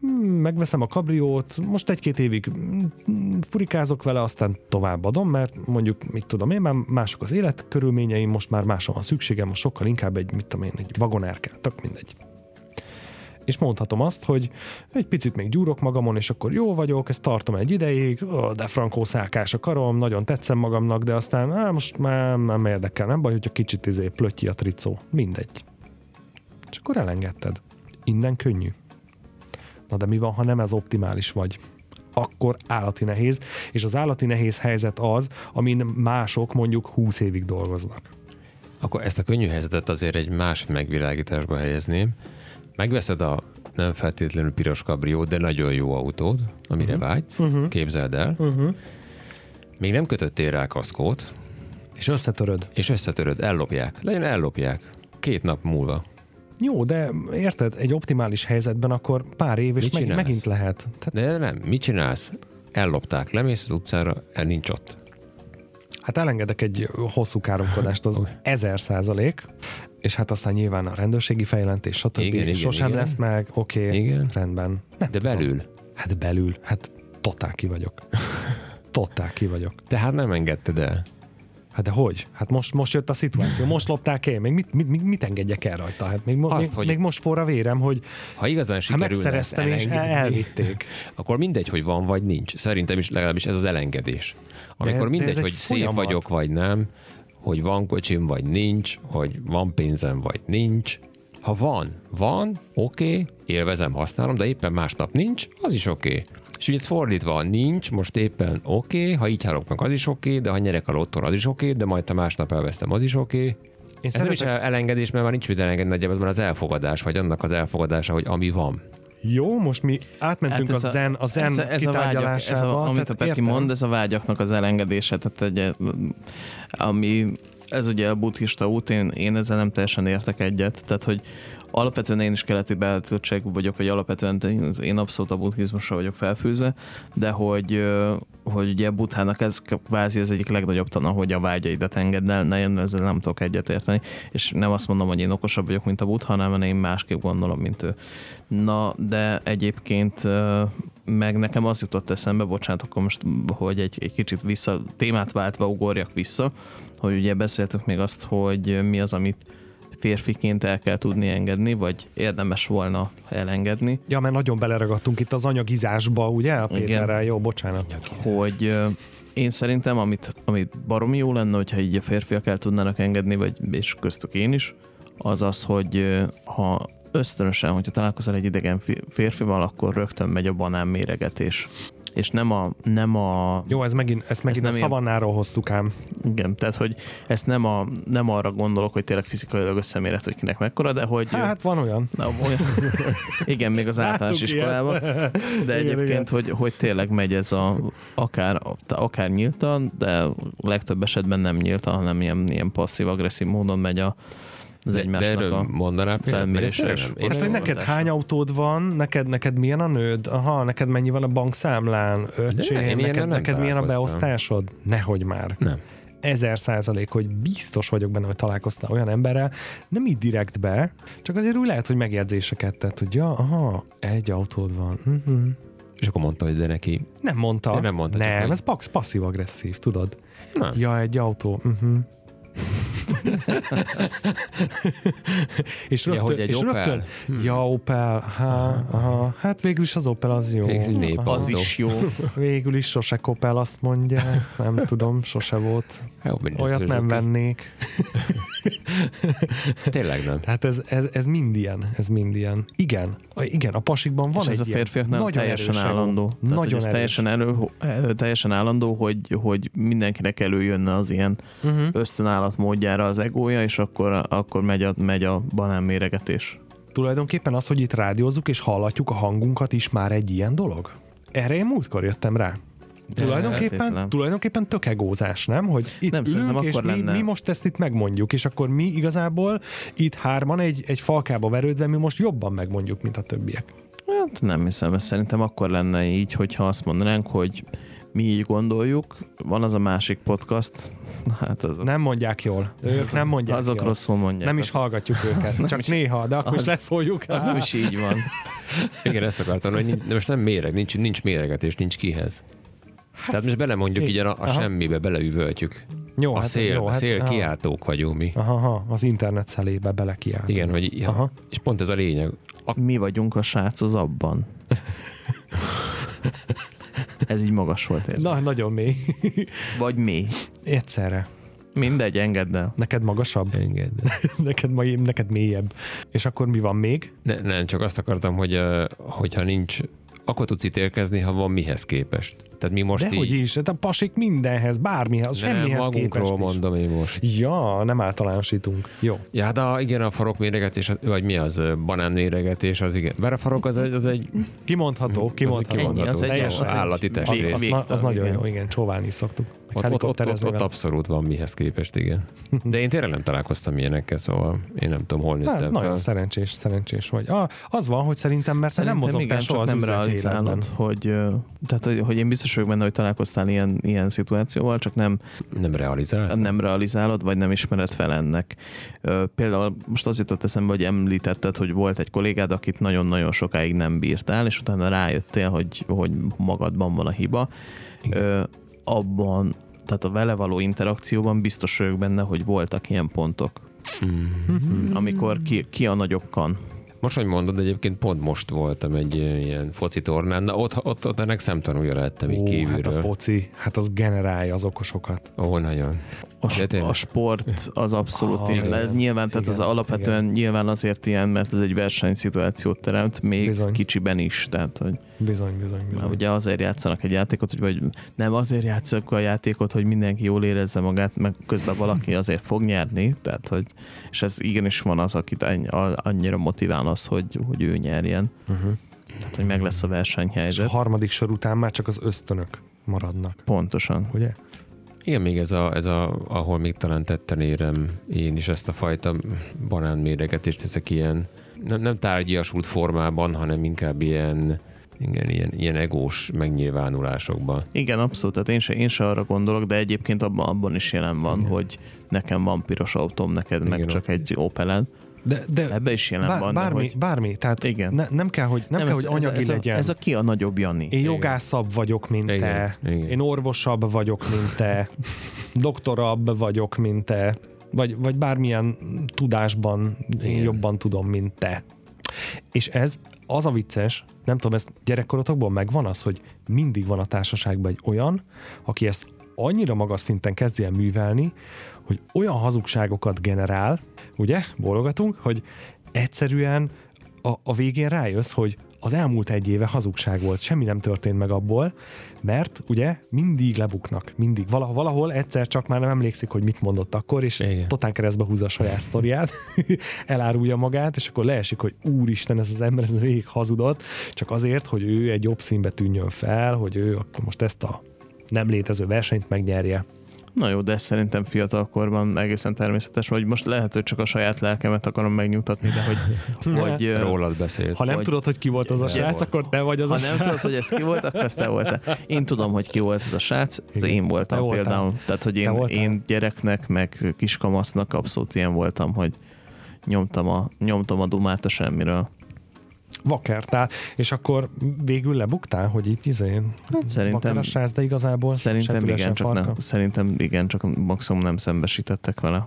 hmm, megveszem a kabriót, most egy-két évig hmm, furikázok vele, aztán továbbadom, mert mondjuk, mit tudom én, már mások az életkörülményeim, most már másra van szükségem, most sokkal inkább egy, mit tudom én, egy vagoner kell, tök mindegy. És mondhatom azt, hogy egy picit még gyúrok magamon, és akkor jó vagyok, ezt tartom egy ideig, de frankó szálkás a karom, nagyon tetszem magamnak, de aztán á, most már nem érdekel, nem baj, hogyha kicsit izé plötyi a tricó, mindegy. És akkor elengedted. Innen könnyű. Na de mi van, ha nem ez optimális vagy? Akkor állati nehéz, és az állati nehéz helyzet az, amin mások mondjuk 20 évig dolgoznak. akkor ezt a könnyű helyzetet azért egy más megvilágításba helyezném. Megveszed a nem feltétlenül piros kabriót, de nagyon jó autód, amire uh-huh. vágysz, uh-huh. képzeld el. Uh-huh. Még nem kötöttél rá kaszkót, És összetöröd. és összetöröd, ellopják. Legyen ellopják. Két nap múlva. Jó, de érted, egy optimális helyzetben akkor pár év, és meg, megint lehet. Tehát, De nem, mit csinálsz? Ellopták, lemész az utcára, el nincs ott. hát elengedek egy hosszú káromkodást, az ezer százalék, és hát aztán nyilván a rendőrségi fejlentés, stb. Igen, igen, Sosem igen. lesz meg, oké, okay, Igen. rendben. Nem De tudom. belül. Hát belül, hát totál ki vagyok. Totál ki vagyok. Tehát nem engedted el. Hát de hogy? Hát most, most jött a szituáció, most lopták el, még mit, mit, mit, mit engedjek el rajta? Hát még, mo- Azt, még, hogy- még most forra vérem, hogy Ha igazán hát sikerülne ezt megszereztem és elvitték. akkor mindegy, hogy van vagy nincs. Szerintem is legalábbis ez az elengedés. Amikor de mindegy, egy hogy szép folyamat. vagyok vagy nem, hogy van kocsim vagy nincs, hogy van pénzem vagy nincs. Ha van, van, oké, okay, élvezem, használom, de éppen másnap nincs, az is oké. Okay. És ugye ez fordítva, nincs, most éppen oké, okay, ha így hálok meg, az is oké, okay, de ha nyerek a lotton, az is oké, okay, de majd ha másnap elvesztem, az is oké. Okay. Én Ez nem is szeretek, elengedés, mert már nincs mit elengedni, nagyjából ez már az elfogadás, vagy annak az elfogadása, hogy ami van. jó, most mi átmentünk Hát a zen, a zen ez, a- ez a vágyak, ez a, amit a Peti értem. mond, ez a vágyaknak az elengedése, tehát egy, ami ez ugye a buddhista út, én, én ezzel nem teljesen értek egyet, tehát hogy alapvetően én is keleti beállítottságú vagyok, vagy alapvetően én- abszolút a buddhizmusra vagyok felfűzve, de hogy, hogy ugye Buddhának ez kvázi az egyik legnagyobb tana, hogy a vágyaidat engedd el, ne, én ezzel nem tudok egyet érteni, és nem azt mondom, hogy én okosabb vagyok, mint a Buddha, hanem én másképp gondolom, mint ő. Na, de egyébként meg nekem az jutott eszembe, bocsánat, akkor most, hogy egy, egy kicsit vissza, témát váltva ugorjak vissza, hogy ugye beszéltük még azt, hogy mi az, amit férfiként el kell tudni engedni, vagy érdemes volna elengedni, Ja, mert nagyon beleragadtunk itt az anyagizásba, ugye? A Péterrel, jó, bocsánat. hogy én szerintem, amit, amit baromi jó lenne, hogyha így a férfiak el tudnának engedni, vagy és köztük én is, az az, hogy ha ösztönösen, hogyha találkozol egy idegen fi- férfival, akkor rögtön megy a banán méregetés. És nem a, nem a Jó, ez megint, ezt megint nem a szavannáról hoztuk ám. igen, tehát hogy ezt nem, a, nem arra gondolok, hogy tényleg fizikailag összeméret, hogy kinek mekkora, de hogy... Hát van olyan. Na, olyan, igen, még az általános Láttuk iskolában, de Igen, egyébként, igen. hogy, hogy tényleg megy ez a, akár, akár nyíltan, de legtöbb esetben nem nyíltan, hanem ilyen, ilyen passzív-agresszív módon megy a, az De, de egymásnak erről a... mondaná például, mert ezt felméréses- nem- Hát, hogy neked hány autód van, neked, neked milyen a nőd, aha, neked mennyi van a bankszámlán, öcsém, neked, neked milyen a beosztásod? Nehogy már. Nem. ezer százalék, hogy biztos vagyok benne, hogy találkoztál olyan emberrel, nem így direkt be, csak azért úgy lehet, hogy megjegyzéseket tett, hogy ja, aha, egy autód van. Uh-huh. És akkor mondta, hogy de neki Nem mondta. Ja, nem mondta, csak Nem, hogy- ez pax- passzív-agresszív, tudod? Nem. Ja, egy autó. Uh-huh. és Ja, rögtön, hogy egy és Opel? rögtön, ja, Opel, ha, aha, hát végül is az Opel az jó. Aha. Az is jó. Végül is sose Opel azt mondja, nem tudom, sose volt. Jó, Olyat nem vennék. Tényleg nem. Tehát ez, ez, ez mind ilyen, ez mind ilyen. Igen, a- igen, a pasikban van és ez egy a férfiaknál nagyon teljesen erős állandó. Tehát, Nagyon ez erős. teljesen, elő, elő, teljesen állandó, hogy, hogy mindenkinek előjönne az ilyen Uh-huh. ösztönállat módjára az egója, és akkor, akkor megy, a, megy a banánméregetés. Tulajdonképpen az, hogy itt rádiózzuk és hallatjuk a hangunkat is már egy ilyen dolog? Erre én múltkor jöttem rá. De tulajdonképpen, tulajdonképpen tök egózás, nem? Hogy itt Nem, ülünk, és mi, lenne- mi most ezt itt megmondjuk, és akkor mi igazából itt hárman egy, egy falkába verődve, mi most jobban megmondjuk, mint a többiek. Hát nem hiszem, ez szerintem akkor lenne így, hogyha azt mondanánk, hogy mi így gondoljuk, van az a másik podcast, hát azok, Nem mondják jól. Ők nem mondják azok jól. rosszul mondják. Nem is hallgatjuk őket, csak is- néha, de akkor is az- leszóljuk. Az nem is így van. Igen, ezt akartam, hogy nincs, de most nem méreg, nincs, nincs méregetés, nincs kihez. Hát, Tehát most belemondjuk így- így a, a aha. semmibe, beleüvöltjük. Jó, A hát, szél, jó, a hát, szél aha. kiáltók vagyunk mi. Aha, aha, az internet szelébe belekiált. Igen, hogy ja, Aha. és pont ez a lényeg. A, Mi vagyunk a srác az abban. Ez így magas volt. érted? Na, nagyon mély. Vagy mi. Egyszerre. Mindegy, engedd el. Neked magasabb, engedd. neked, mai- neked mélyebb. És akkor mi van még? Ne, nem, csak azt akartam, hogy hogyha nincs, akkor tudsz ítélkezni, ha van mihez képest. Tehát mi most Dehogy így... is, hát a pasik mindenhez, bármihez, nem, semmihez magunkról képest is. mondom én most. Ja, nem általánosítunk. Jó. Ja, de igen, a farok méregetés, vagy mi az, banán méregetés, az igen. Bár a farok az egy, az egy Kimondható, kimondható. Ennyi, az egy- Teljes- az egy- állati az- Az, az, na- az nagyon igen. jó, igen, csóválni is szoktuk. Ott, ott, ott, ott, abszolút van mihez képest, igen. De én tényleg nem találkoztam ilyenekkel, szóval én nem tudom, hol Hát, nőttem nagyon fel. szerencsés, szerencsés vagy. Ah, az van, hogy szerintem, mert nem mozogtál igen, soha csak az nem realizálod, hogy, tehát, hogy, hogy én biztos vagyok benne, hogy találkoztál ilyen, ilyen szituációval, csak nem, Nem realizált? nem realizálod, vagy nem ismered fel ennek. Például most az jutott eszembe, hogy említetted, hogy volt egy kollégád, akit nagyon-nagyon sokáig nem bírtál, és utána rájöttél, hogy, hogy magadban van a hiba. Ö, Abban, tehát a vele való interakcióban biztos vagyok benne, hogy voltak ilyen pontok, Mm. amikor ki, ki a nagyobb kan. Most, hogy mondod, egyébként pont most voltam egy ilyen foci tornán, na ott, ott, ott ennek szemtanúja lettem így Ó, hát a kívülről. foci, hát az generálja az okosokat. Ó, nagyon. A, De a sport az abszolút Ah, ilyen. Ez nyilván, tehát Igen, az alapvetően igen. nyilván azért ilyen, mert ez egy versenyszituációt teremt, még Bizony. kicsiben is. Tehát, hogy Bizony, bizony, már bizony. ugye azért játszanak egy játékot, hogy vagy nem azért játszanak a játékot, hogy mindenki jól érezze magát, meg közben valaki azért fog nyerni, tehát, hogy, és ez igenis van az, akit annyira motivál az, hogy, hogy ő nyerjen. Uh-huh. Tehát, hogy meg lesz a És a versenyhelyzet. harmadik sor után már csak az ösztönök maradnak, Pontosan. ugye? Igen, még ez, a, ez a, ahol még talán tetten érem én is ezt a fajta banánméregetést, ezek ilyen nem, nem tárgyiasult formában, hanem inkább ilyen, igen, ilyen, ilyen egós megnyilvánulásokban. Igen, abszolút, tehát én se, én se arra gondolok, de egyébként abban, abban is jelen van, Igen. hogy nekem van piros autóm, neked meg Igen, csak egy Opeled. De, de Ebbe is jelen bár, van, de bármi, hogy... bármi, tehát Igen. Ne, nem kell, hogy, nem kell, ez, hogy anyagi ez, legyen. Ez a, ez a ki a nagyobb Jani. Én jogászabb vagyok, mint Igen, te. igen. Én orvosabb vagyok, mint te. Doktorabb vagyok, mint te. Vagy, vagy bármilyen tudásban én Igen. jobban tudom, mint te. És ez az a vicces, nem tudom, ez gyerekkorotokból megvan az, hogy mindig van a társaságban egy olyan, aki ezt annyira magas szinten kezdi el művelni, hogy olyan hazugságokat generál, ugye, bólogatunk, hogy egyszerűen a, a végén rájössz, hogy az elmúlt egy éve hazugság volt, semmi nem történt meg abból, mert ugye mindig lebuknak, mindig. Vala, valahol egyszer csak már nem emlékszik, hogy mit mondott akkor, és Igen. totán keresztbe húzza a saját sztoriát, elárulja magát, és akkor leesik, hogy úristen, ez az ember ez végig hazudott, csak azért, hogy ő egy jobb színbe tűnjön fel, hogy ő akkor most ezt a nem létező versenyt megnyerje. Na jó, de ez szerintem fiatalkorban egészen természetes, vagy most lehet, hogy csak a saját lelkemet akarom megnyugtatni, de hogy, hogy Rólad beszélt. Ha nem Hogy- tudod, hogy ki volt az a srác, akkor te vagy az ha a nem srác. tudod, hogy ez ki volt, akkor ez te voltál. Én tudom, hogy ki volt ez a srác, ez én Te voltam voltál. például. Tehát, hogy Te én, voltál? én gyereknek, meg kiskamasznak abszolút ilyen voltam, hogy nyomtam a, nyomtam a dumát a semmiről. Vakertál, és akkor végül lebuktál, hogy itt izén Hát szerintem, a srác, de igazából szerintem igen, csak farka. nem, szerintem igen, csak maximum nem szembesítettek vele.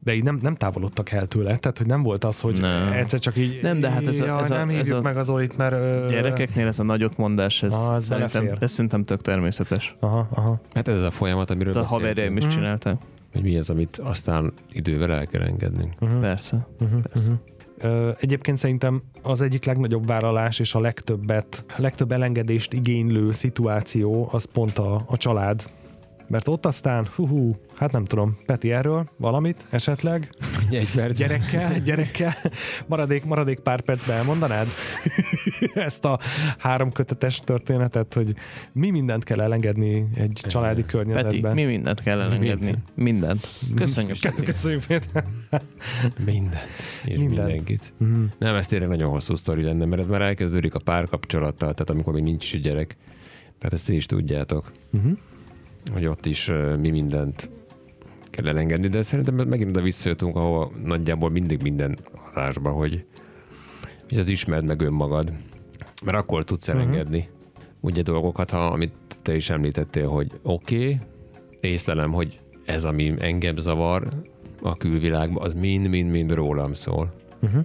De így nem, nem távolodtak el tőle, tehát hogy nem volt az, hogy Nem. egyszer csak így Nem, de hát ez a- jaj, ez a- nem ez hívjuk a- meg az Zolit, mert ö, Gyerekeknél ez a nagyot mondás, ez, Ah, ez szerintem, ez szerintem tök természetes. Aha, aha. Hát ez a folyamat, amiről De a beszéltünk, haverjaim is Mhm. csinálták. hogy mi az, amit aztán idővel el kell engednünk. Uh-huh. Persze. Uh-huh. Persze. Uh-huh. Egyébként szerintem az egyik legnagyobb vállalás és a legtöbbet, legtöbb elengedést igénylő szituáció az pont a, a család. Mert ott aztán, hú, hú, hát nem tudom, Peti erről valamit esetleg? Egy perc. Gyerekkel, gyerekkel, maradék, maradék pár percben elmondanád ezt a három kötetes történetet, hogy mi mindent kell elengedni egy családi Peti, környezetben. mi mindent kell elengedni. Mindent. Köszönjük, Peti. Köszönjük, Péter. Mindent. És Mindent. mindenkit. Mhm. Nem, ez tényleg nagyon hosszú sztori lenne, mert ez már elkezdődik a párkapcsolattal, tehát amikor még nincs is gyerek. Tehát ezt ti is tudjátok, Mhm. Hogy ott is mi mindent kell elengedni, de szerintem megint oda visszajöttünk, ahol nagyjából mindig minden adásban, hogy, hogy az ismerd meg önmagad, mert akkor tudsz Mhm. elengedni ugye dolgokat, ha, amit te is említettél, hogy oké, okay, észlelem, hogy ez, ami engem zavar a külvilágban, az mind-mind-mind rólam szól. Uh-huh.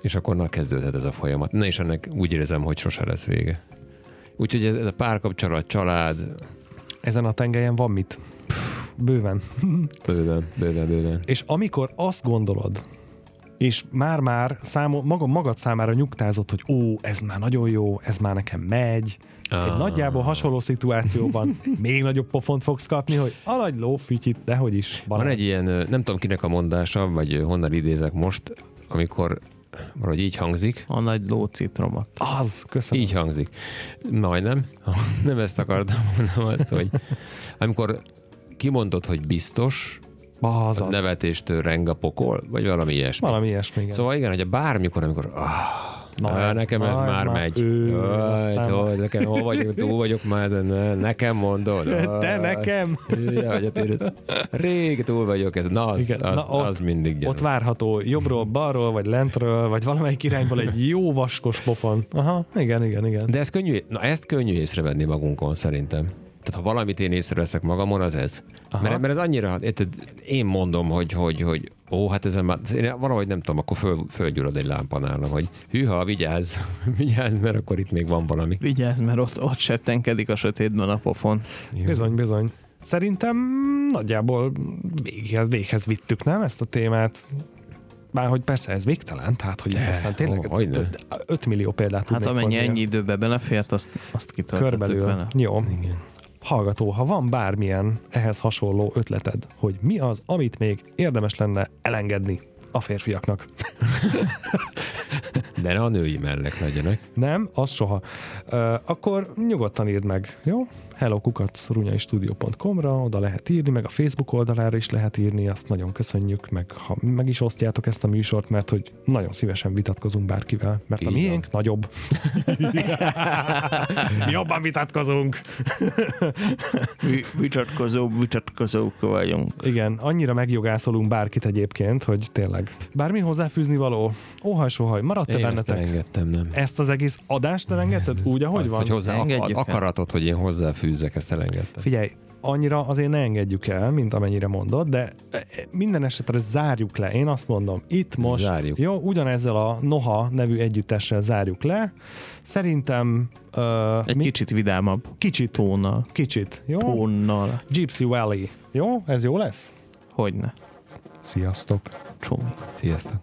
És akkor na kezdődhet ez a folyamat. Na és ennek úgy érzem, hogy sose lesz vége. Úgyhogy ez, ez a párkapcsolat, család, Ezen a tengelyen van mit? Pff, bőven. bőven, bőven, bőven. És amikor azt gondolod, és már-már számo, maga, magad számára nyugtázott, hogy ó, ez már nagyon jó, ez már nekem megy, egy Ah. nagyjából hasonló szituációban még nagyobb pofont fogsz kapni, hogy a nagy lófütyit, dehogy is. Van egy ilyen, nem tudom kinek a mondása, vagy honnan idézek most, amikor valahogy így hangzik, A nagy lócitromat. Az, köszönöm. így hangzik. Majdnem. Nem ezt akartam, hanem azt, hogy amikor kimondod, hogy biztos, Az, az. nevetéstől reng a pokol, vagy valami ilyesmi. Valami ilyesmi, igen. Szóval igen, hogy bármikor, amikor ah, Na Na, ez- nekem na ez, ez már megy. ő, tudod, nekem hol vagyok, túl vagyok már ezen, ne, nekem mondod. Te Jaj. nekem! Ja, hogy ez, rég túl vagyok ez. Na, az, Igen, az, na ott- az mindig gyanús. Ott várható jobbról, balról, vagy lentről, vagy valamelyik irányból egy jó vaskos pofon. Aha, igen, igen, igen. De ez könnyű, na ezt könnyű észrevenni magunkon szerintem. Tehát ha valamit én észreveszek magamon, az ez. Mert, mert ez annyira, érted, én mondom, hogy, hogy, hogy ó, hát ezen már, én valahogy nem tudom, akkor föl, fölgyullad egy lámpa nálam, hogy hűha, vigyázz, vigyázz, mert akkor itt még van valami. Vigyázz, mert ott, ott settenkedik a sötétben a pofon. Bizony, bizony. Szerintem nagyjából véghez, véghez vittük, nem ezt a témát? Bár hogy persze ez végtelen, tehát hogy itt aztán tényleg ó, hogyne. 5 millió példát Hát amennyi ennyi időbe belefért, azt, azt kitöltöttük Körbelül. vele. Jó. Igen. Hallgató, ha van bármilyen ehhez hasonló ötleted, hogy mi az, amit még érdemes lenne elengedni a férfiaknak. De ne a női mellek legyenek. Nem, az soha. Uh, akkor nyugodtan írd meg, jó? Hello ra oda lehet írni, meg a Facebook oldalára is lehet írni, azt nagyon köszönjük, meg ha meg is osztjátok ezt a műsort, mert hogy nagyon szívesen vitatkozunk bárkivel, mert a Így miénk van. nagyobb. Mi jobban vitatkozunk. Vi- Vitatkozó, vitatkozók vagyunk. Igen, annyira megjogászolunk bárkit egyébként, hogy tényleg. Bármi hozzáfűzni való? Óhaj, sohaj, maradt-e ezt bennetek? elengedtem, nem. Ezt az egész adást elengedted úgy, ahogy Azt, van? hogy hozzá Engedjük el. akaratot, hogy én hozzáfűzzek, ezt elengedtem. Figyelj, annyira azért ne engedjük el, mint amennyire mondod, de e, minden esetre zárjuk le. Én azt mondom, itt most, Zárjuk. jó, ugyanezzel a Noha nevű együttessel zárjuk le. Szerintem uh, Egy mi, kicsit vidámabb kicsit, tónnal. kicsit, jó? Tónnal. Gypsy Valley. Jó? Ez jó lesz? Hogyne. Sziasztok! Csómi. Sziasztok.